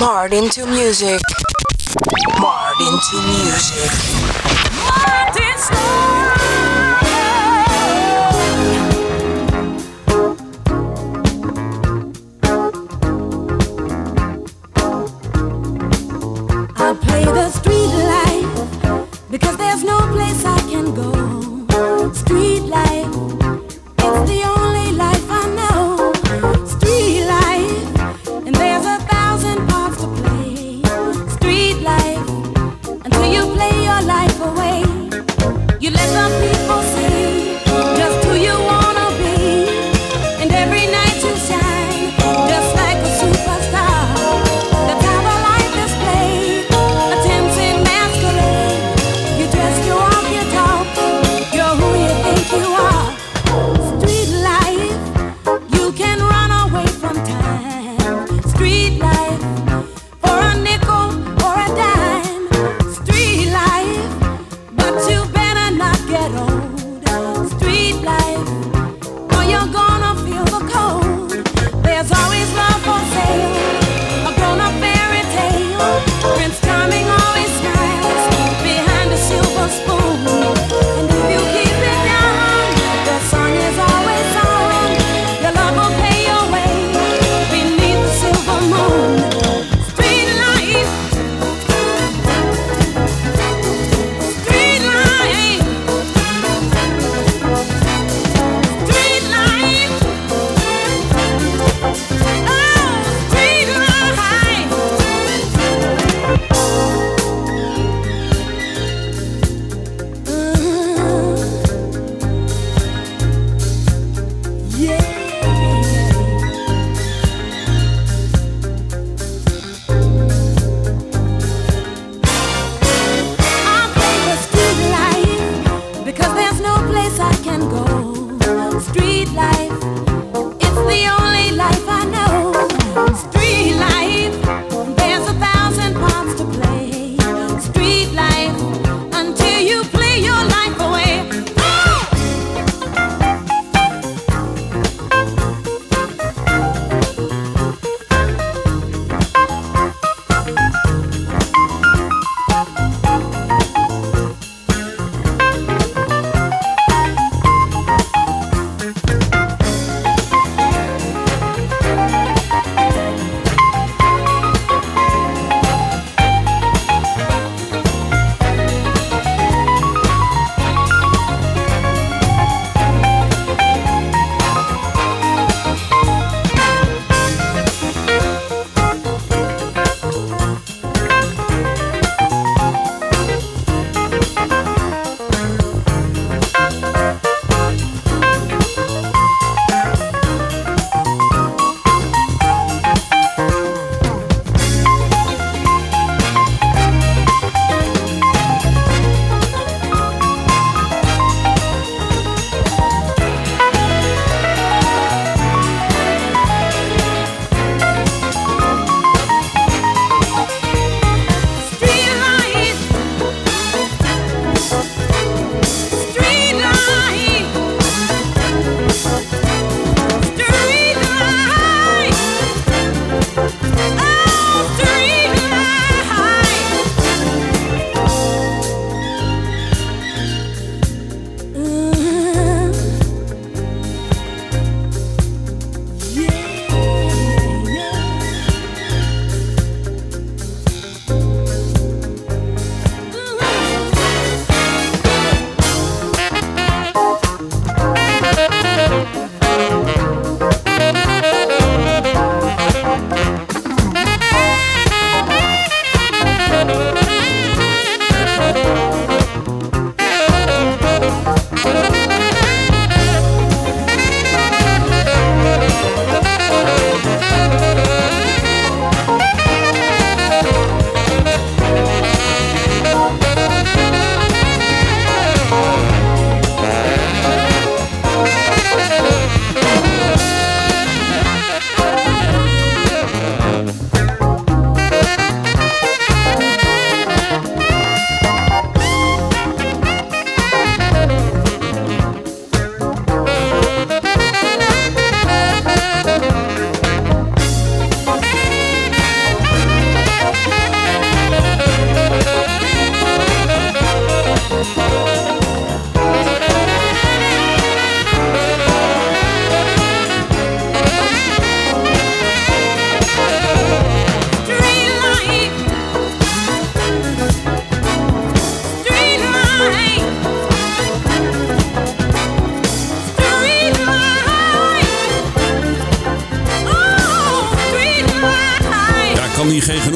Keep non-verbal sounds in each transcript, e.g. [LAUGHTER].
Martin to music. Martin to music. Martin I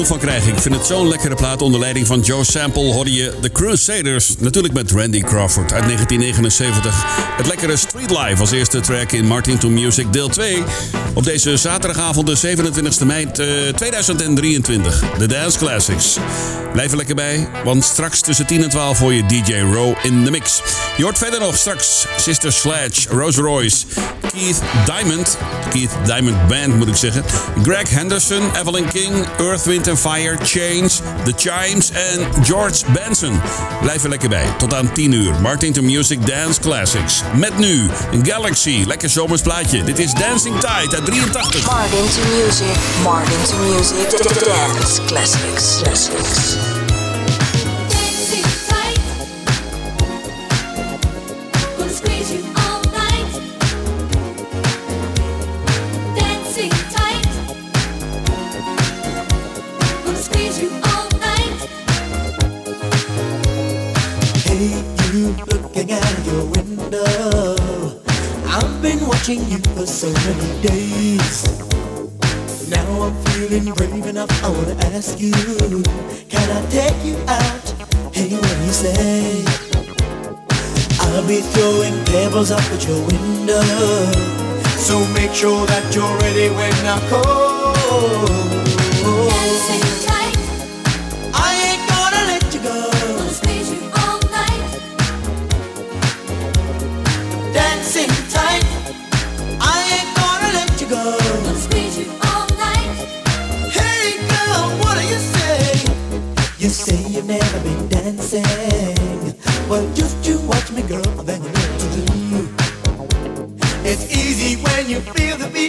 van krijgen. Ik vind het zo'n lekkere plaat onder leiding van Joe Sample. Hoorde je The Crusaders, natuurlijk met Randy Crawford uit 1979. Het lekkere Street Life als eerste track in Martin to Music deel 2. Op deze zaterdagavond de 27 mei 2023. De Dance Classics. Blijf er lekker bij, want straks tussen 10 en 12 voor je DJ Row in de mix. Je hoort verder nog straks Sister Sledge, Rose Royce, Keith Diamond, Keith Diamond Band moet ik zeggen, Greg Henderson, Evelyn King, Earth, Fire, Change, The Chimes en George Benson. Blijf er lekker bij. Tot aan 10 uur. Martin to Music Dance Classics. Met nu Galaxy. Lekker zomers plaatje. Dit is Dancing Tide uit 83. Martin to Music. Martin to Music. Dance. Classics. Watching you for so many days. Now I'm feeling brave enough. I wanna ask you, can I take you out? Hey, what do you say? I'll be throwing pebbles up at your window. So make sure that you're ready when I call. The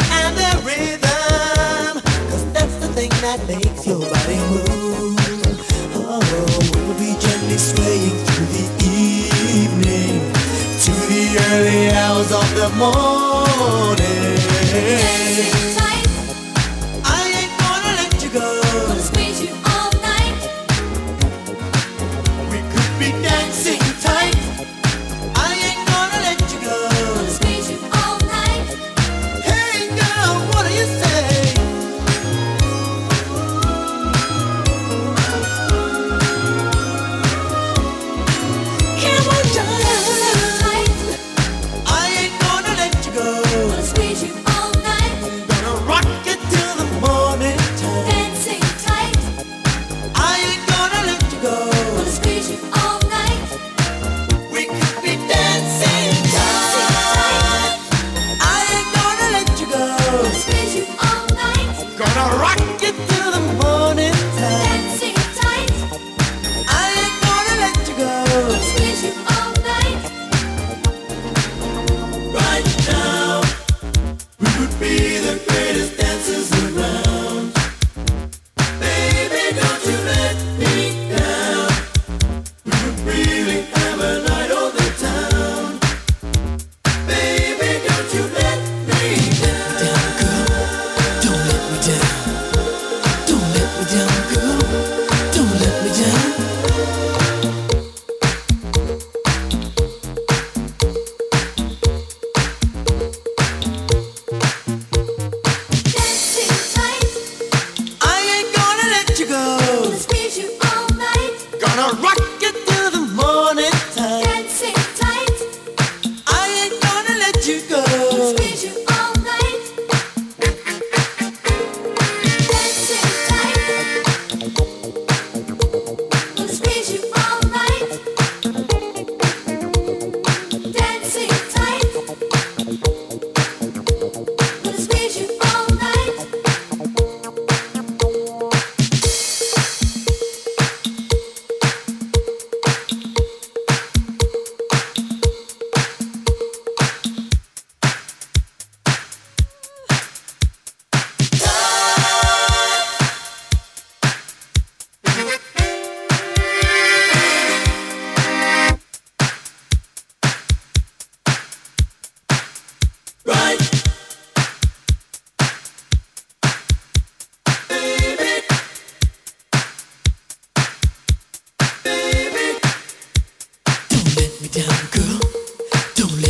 that's the thing that makes your body move. Oh, we'll be gently swaying through the evening to the early hours of the morning.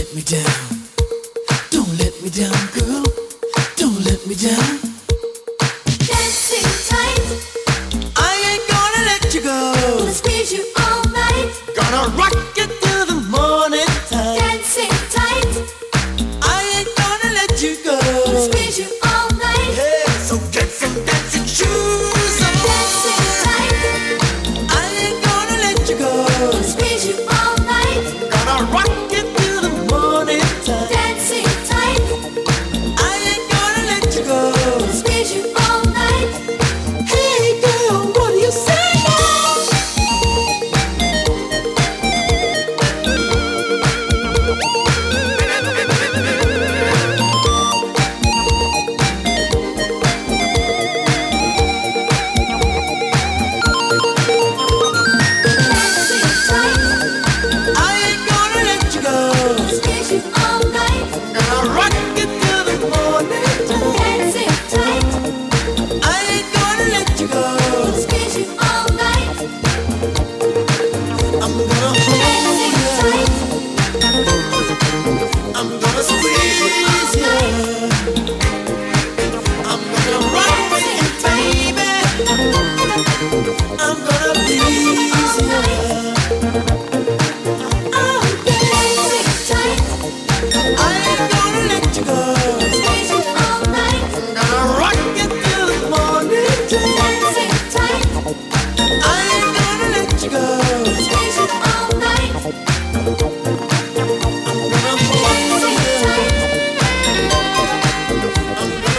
let me down. Don't let me down, girl. Don't let me down.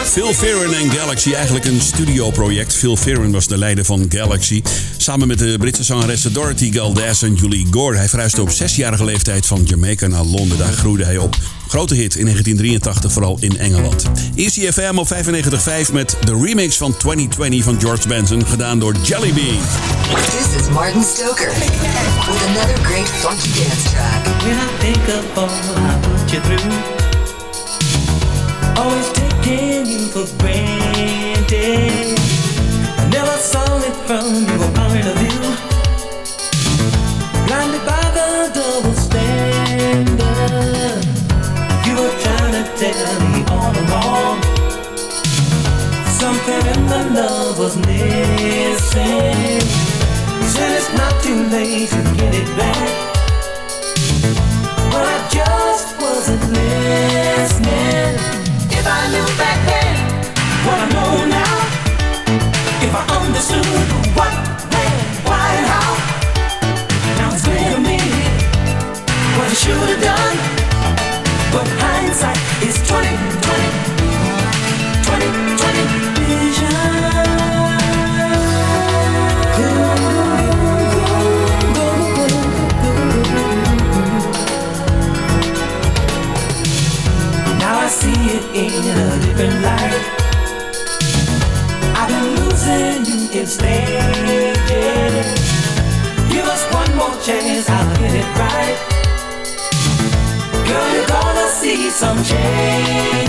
Phil Ferrin en Galaxy, eigenlijk een studioproject. Phil Ferrin was de leider van Galaxy. Samen met de Britse zangeressen Dorothy Galdas en Julie Gore. Hij verhuisde op zesjarige leeftijd van Jamaica naar Londen. Daar groeide hij op. Grote hit in 1983, vooral in Engeland. Easy FM op 95.5 met de remix van 2020 van George Benson, gedaan door Jelly Bean. This is Martin Stoker with another great funky dance track. When I think of all I put you through, always taking you for granted. I never saw it from your point of view. Me all along. Something in the love was missing. Said it's not too late to get it back. But I just wasn't listening. If I knew back then what I know now, if I understood what, when, why, and how, now it's clear to me what I should have done. But is 20, 20, 20, 20 Now I see it in a different light. I've been losing you in stages. Give us one more chance, some change.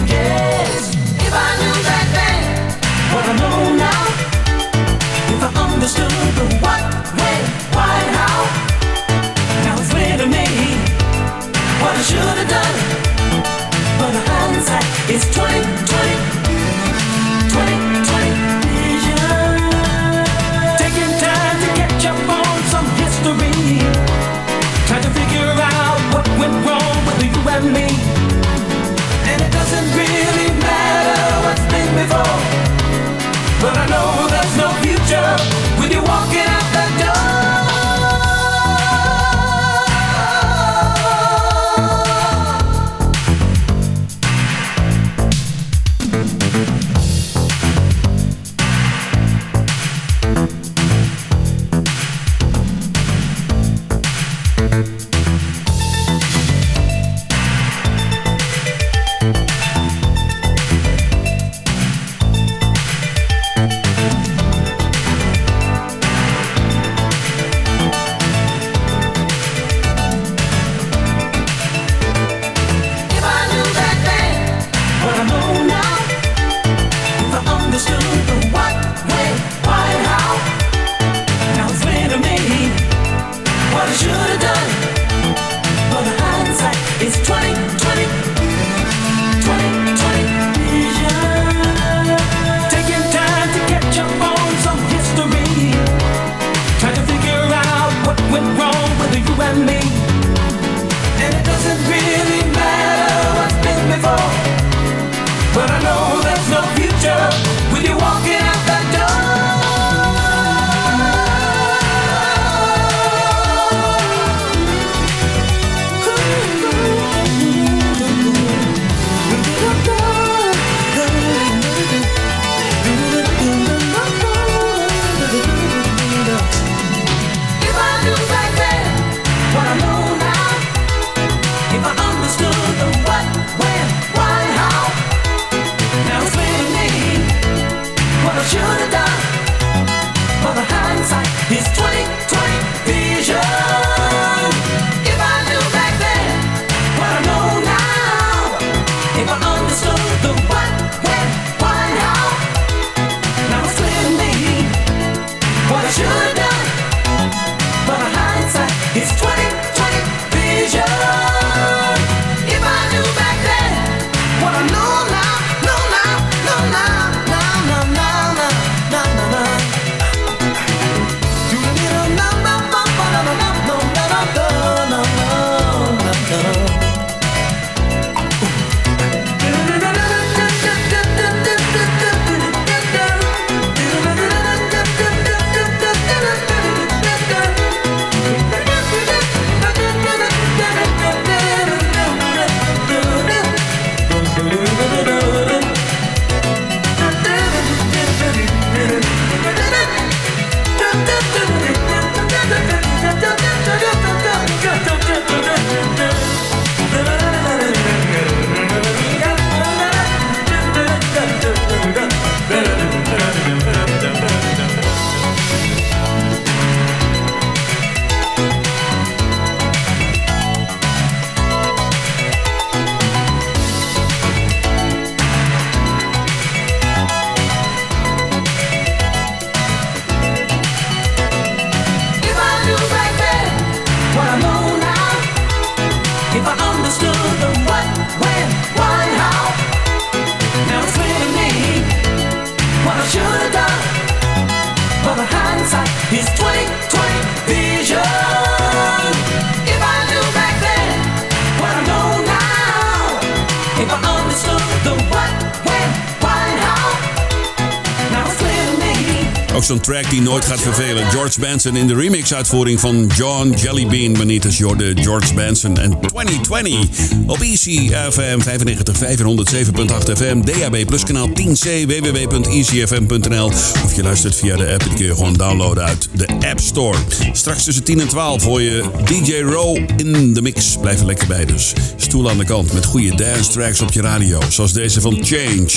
Track die nooit gaat vervelen. George Benson in de remix-uitvoering van John Jellybean. Benitez Jorde, George Benson en 2020. Op ECFM 95.5 en 107.8 FM. DAB Plus kanaal 10C. www.ecfm.nl Of je luistert via de app. Die kun je gewoon downloaden uit de App Store. Straks tussen 10 en 12 hoor je DJ Row in de mix. Blijf er lekker bij dus. Stoel aan de kant met goede dance tracks op je radio. Zoals deze van Change.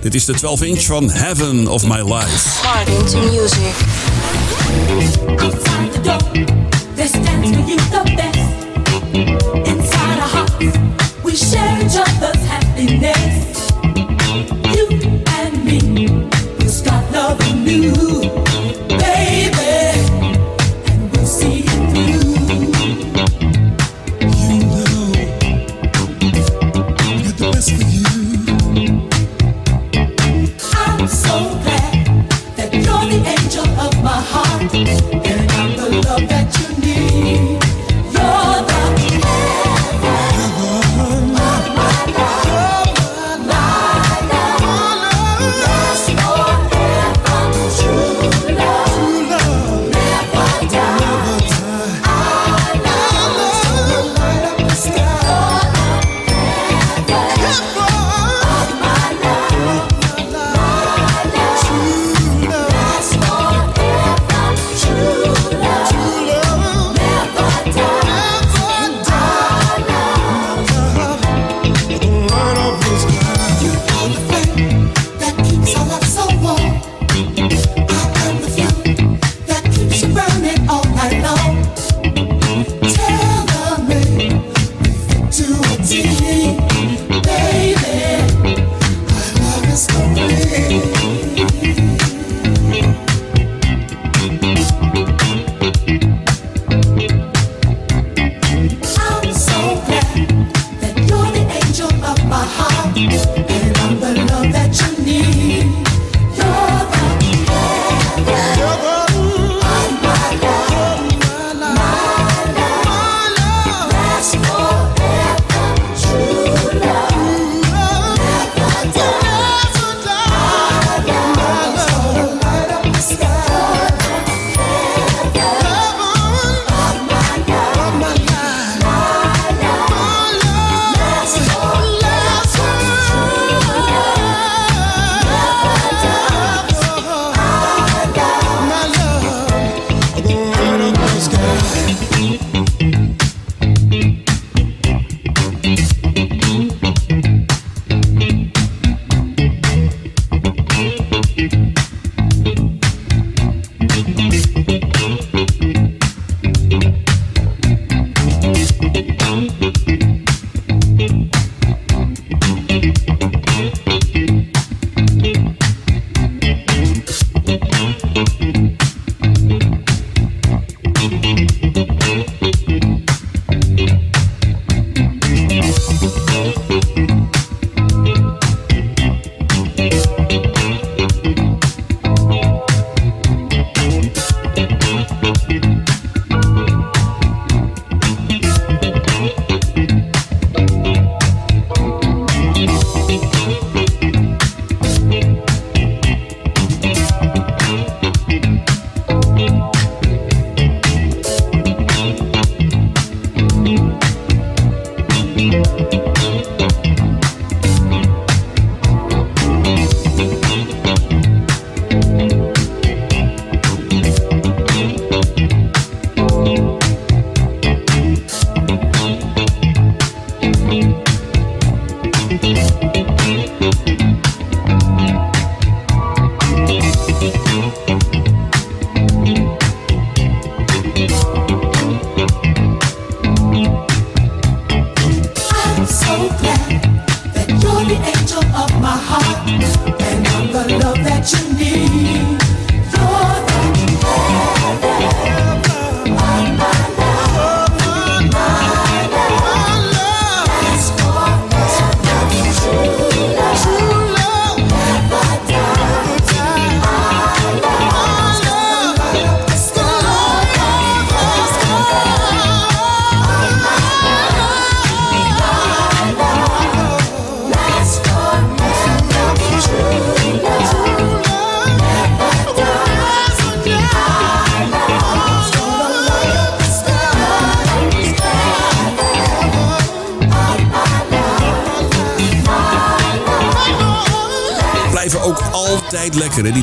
Dit is de 12 inch van Heaven of My Life. To music. Outside the door, this dance for you the best.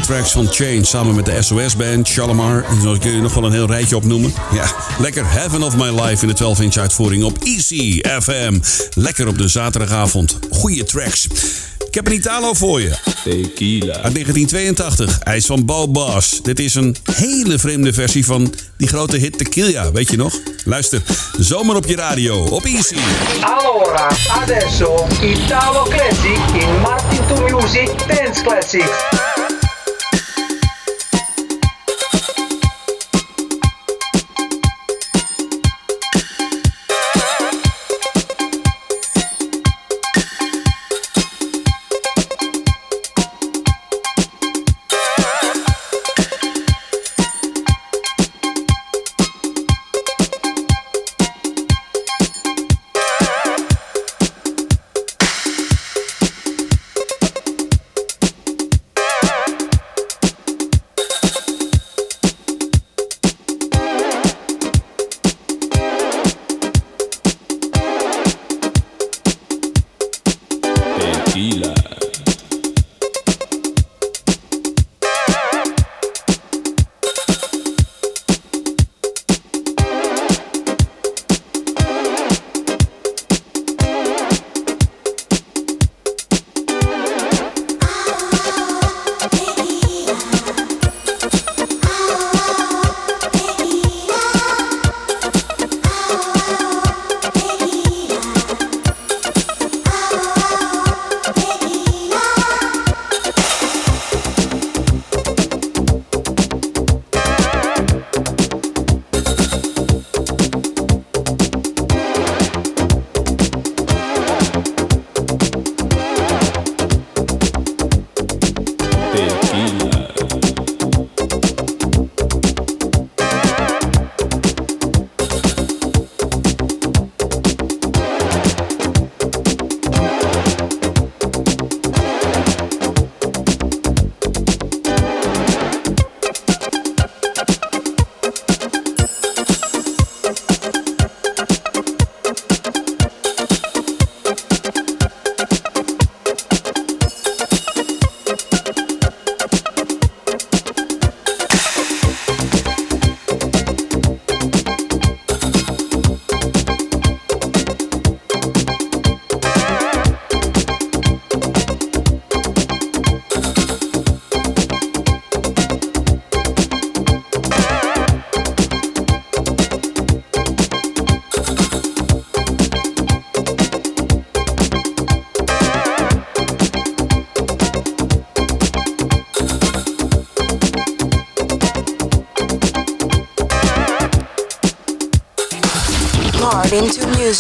Tracks van Change samen met de SOS Band, Shalimar. En zo kun je nog wel een heel rijtje opnoemen. Ja, lekker Heaven of My Life in de 12-inch uitvoering op Easy FM. Lekker op de zaterdagavond. Goeie tracks. Ik heb een Italo voor je. Tequila. Uit 1982, IJs van Boss. Dit is een hele vreemde versie van die grote hit Tequila, weet je nog? Luister, zomer op je radio, op Easy. Allora, adesso Italo Classic in Martin to Music Dance Classics.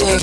Music.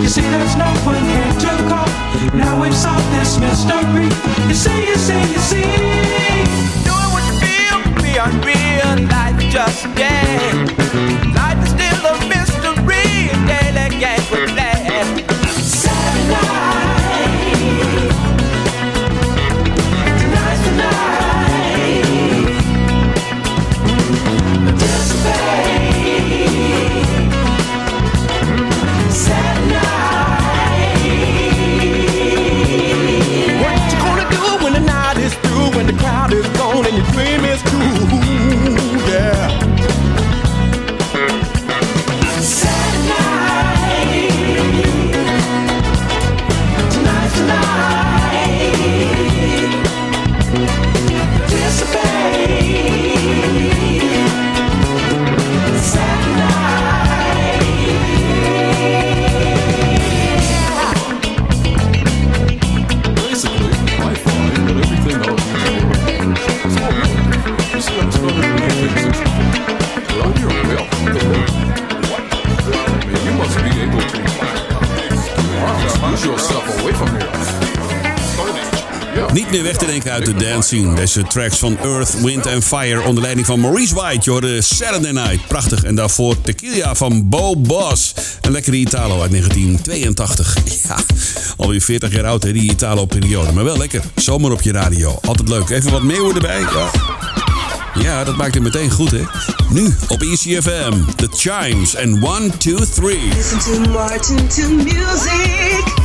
You see, there's no one here to call. Now we've solved this mystery. You see, you see, you see. Doing what you feel can be unreal. Life just a. Life is still a mystery. Daily games we play. Scene. Deze tracks van Earth, Wind and Fire onder leiding van Maurice White. Je Saturday Night, prachtig. En daarvoor Tequila van Bo Boss. Een lekkere Italo uit 1982. [LAUGHS] Ja, alweer 40 jaar oud hè, die Italo-periode. Maar wel lekker. Zomer op je radio. Altijd leuk. Even wat meeuwen erbij. Ja. Ja, dat maakt het meteen goed, hè? Nu op ECFM, The Chimes en 1, 2, 3. Listen to Martin to music.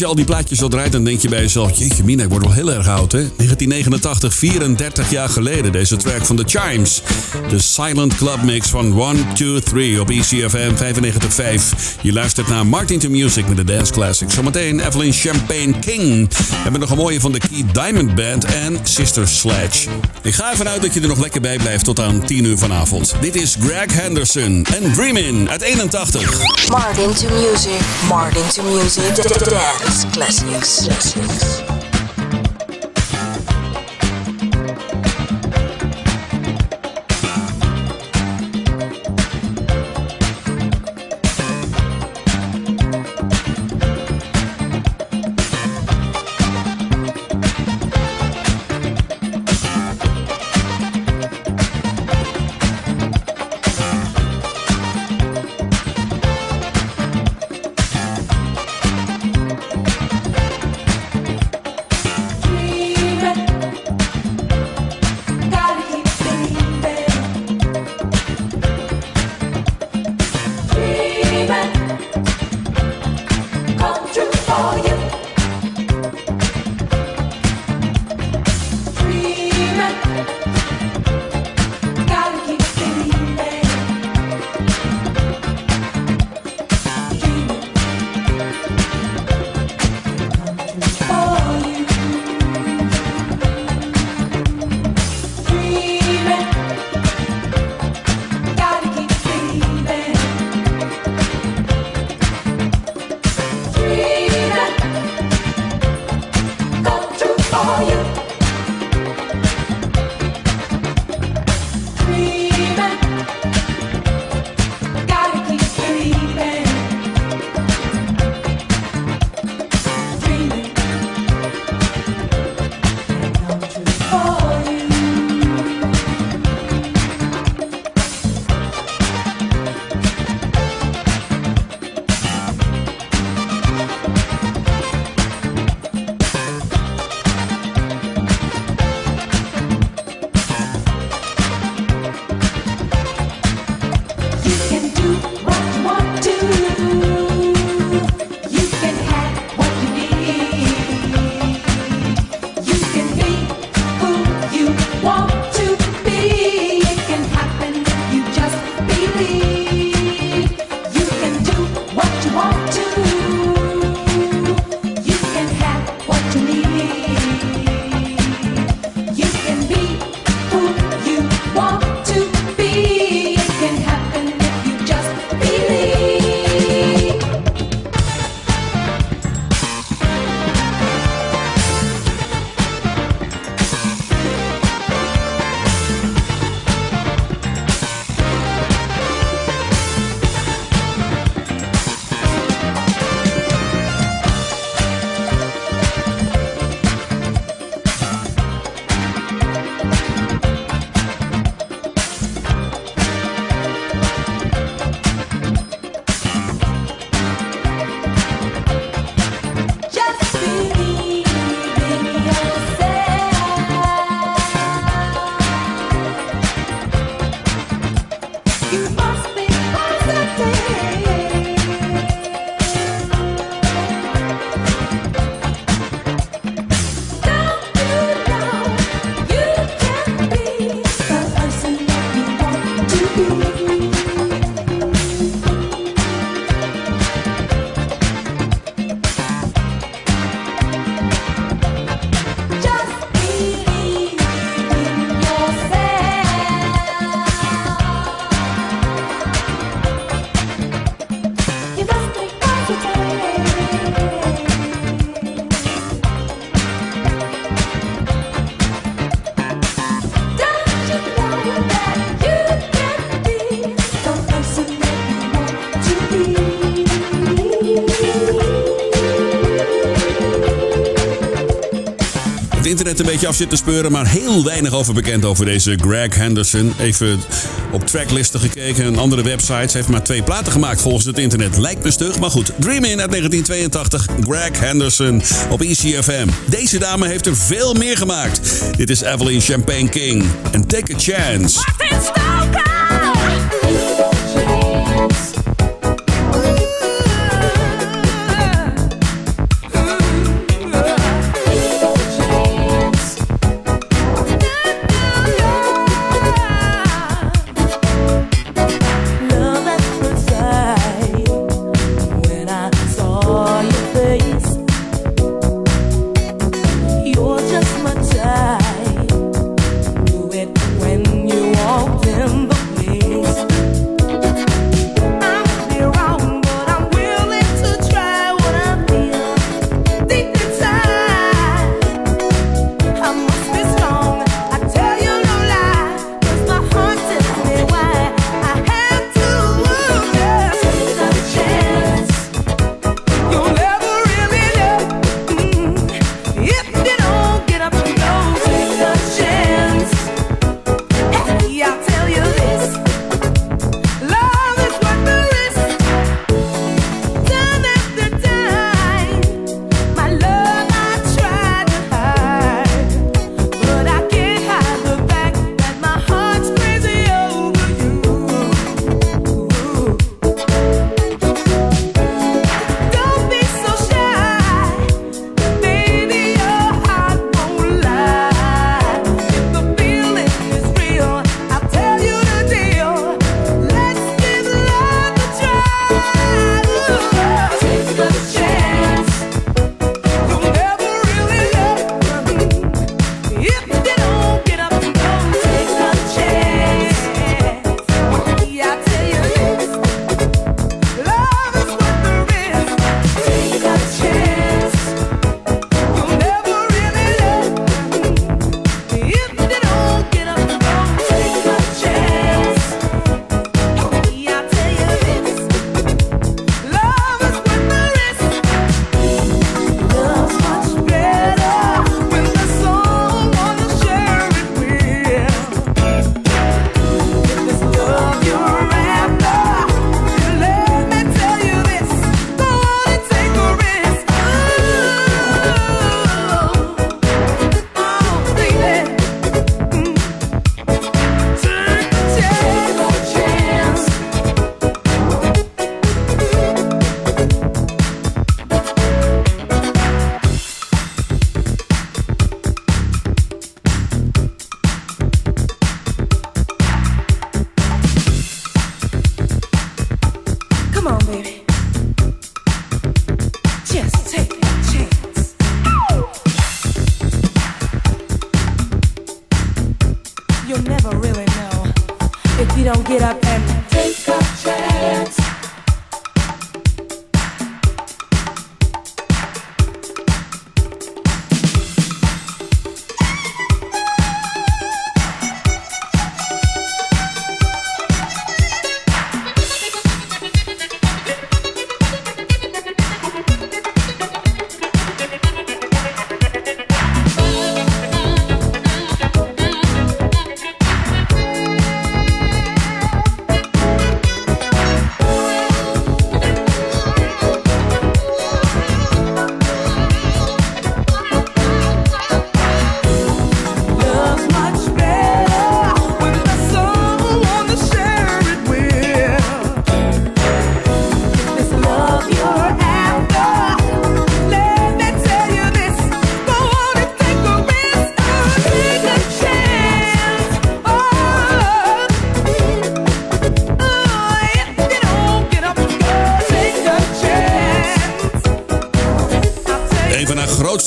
Je al die plaatjes zo draait, dan denk je bij jezelf... Jeetje mina, ik word wel heel erg oud, hè? 1989, 34 jaar geleden. Deze track van The Chimes. De Silent Club Mix van 1, 2, 3 op ECFM 95.5. Je luistert naar Martin to Music met de Dance Classics. Zometeen Evelyn Champagne King. We hebben nog een mooie van de Key Diamond Band en Sister Sledge. Ik ga ervan uit dat je er nog lekker bij blijft tot aan 10 uur vanavond. Dit is Greg Henderson en Dreamin' uit 81. Martin to music. Martin to music. D- d- Dance classics. classics. Af zitten speuren, maar heel weinig over bekend over deze Greg Henderson. Even op tracklisten gekeken en andere websites. Heeft maar twee platen gemaakt volgens het internet. Lijkt me stug, maar goed. Dream In uit 1982, Greg Henderson op ECFM. Deze dame heeft er veel meer gemaakt. Dit is Evelyn Champagne King en Take a Chance.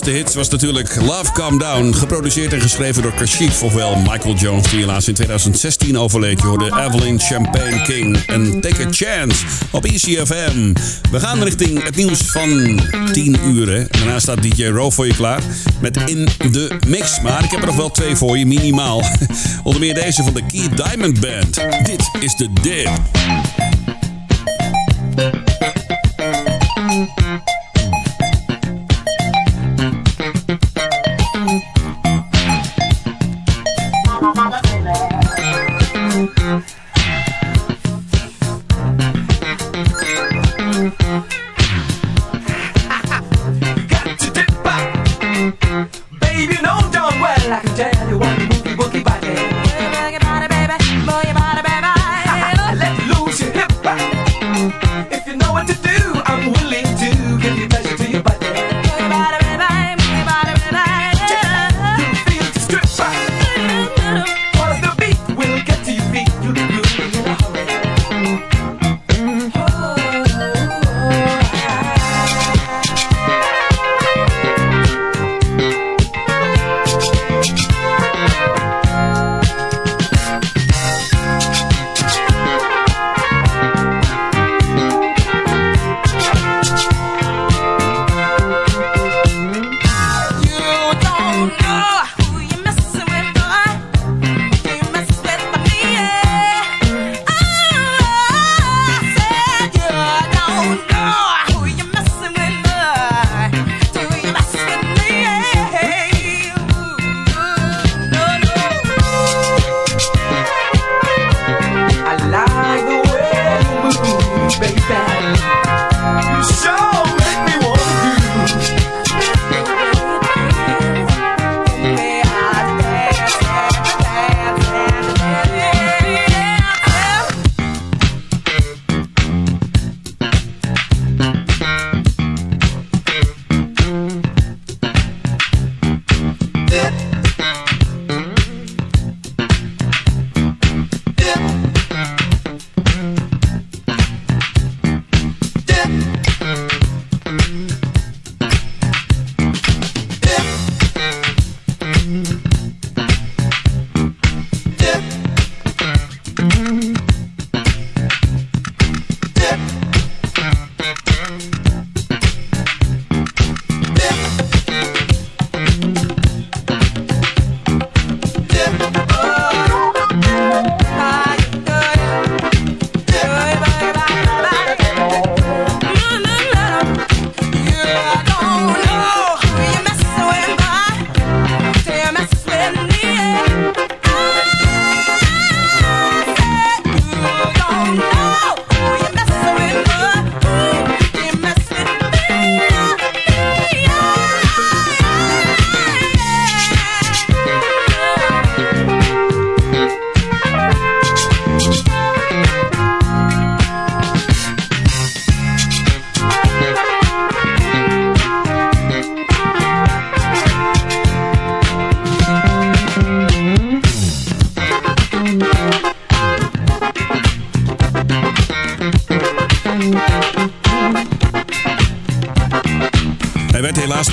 Grootste hits was natuurlijk Love Calm Down. Geproduceerd en geschreven door Kashif, ofwel Michael Jones, die helaas in 2016 overleed. Je hoorde Evelyn Champagne King en Take a Chance op ECFM. We gaan richting het nieuws van 10 uur. Daarna staat DJ Ro voor je klaar met In de Mix. Maar ik heb er nog wel twee voor je, minimaal. [LAUGHS] Onder meer deze van de Key Diamond Band. Dit is de Dip.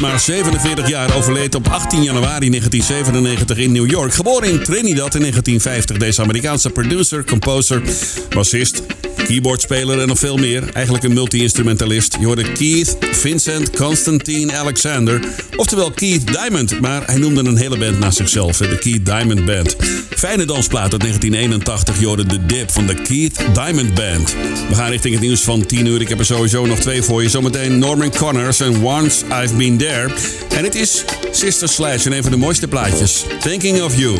Maar 47 jaar overleed op 18 januari 1997 in New York. Geboren in Trinidad in 1950. Deze Amerikaanse producer, composer, bassist, keyboardspeler en nog veel meer. Eigenlijk een multi-instrumentalist. Je hoorde Keith, Vincent, Constantine, Alexander. Oftewel Keith Diamond. Maar hij noemde een hele band naar zichzelf. De Keith Diamond Band. Fijne dansplaat uit 1981. Je hoorde de dip van de Keith Diamond Band. We gaan richting het nieuws van 10 uur. Ik heb er sowieso nog twee voor je. Zometeen Norman Connors en Once I've Been There. En het is Sister Slash en een van de mooiste plaatjes. Thinking of You.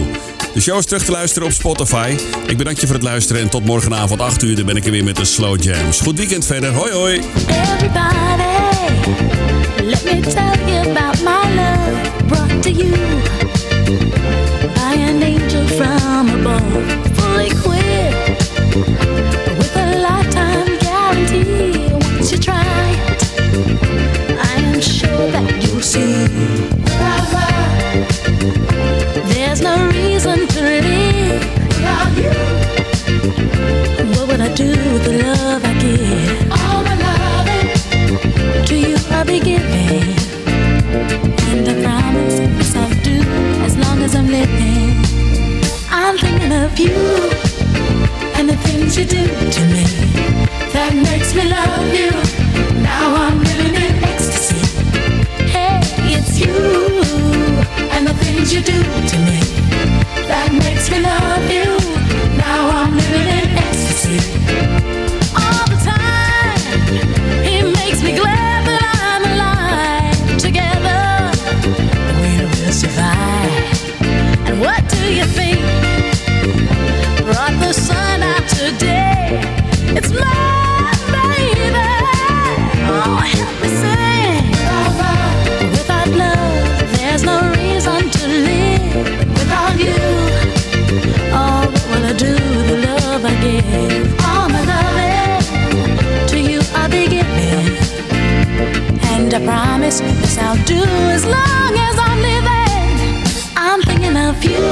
De show is terug te luisteren op Spotify. Ik bedank je voor het luisteren en tot morgenavond 8 uur. Dan ben ik er weer met de Slow Jams. Goed weekend verder. Hoi hoi. Everybody, let me tell you about my love brought to you by an from above, fully equipped Promise this I'll do as long as I'm living. I'm thinking of you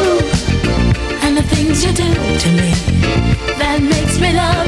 and the things you do to me that makes me love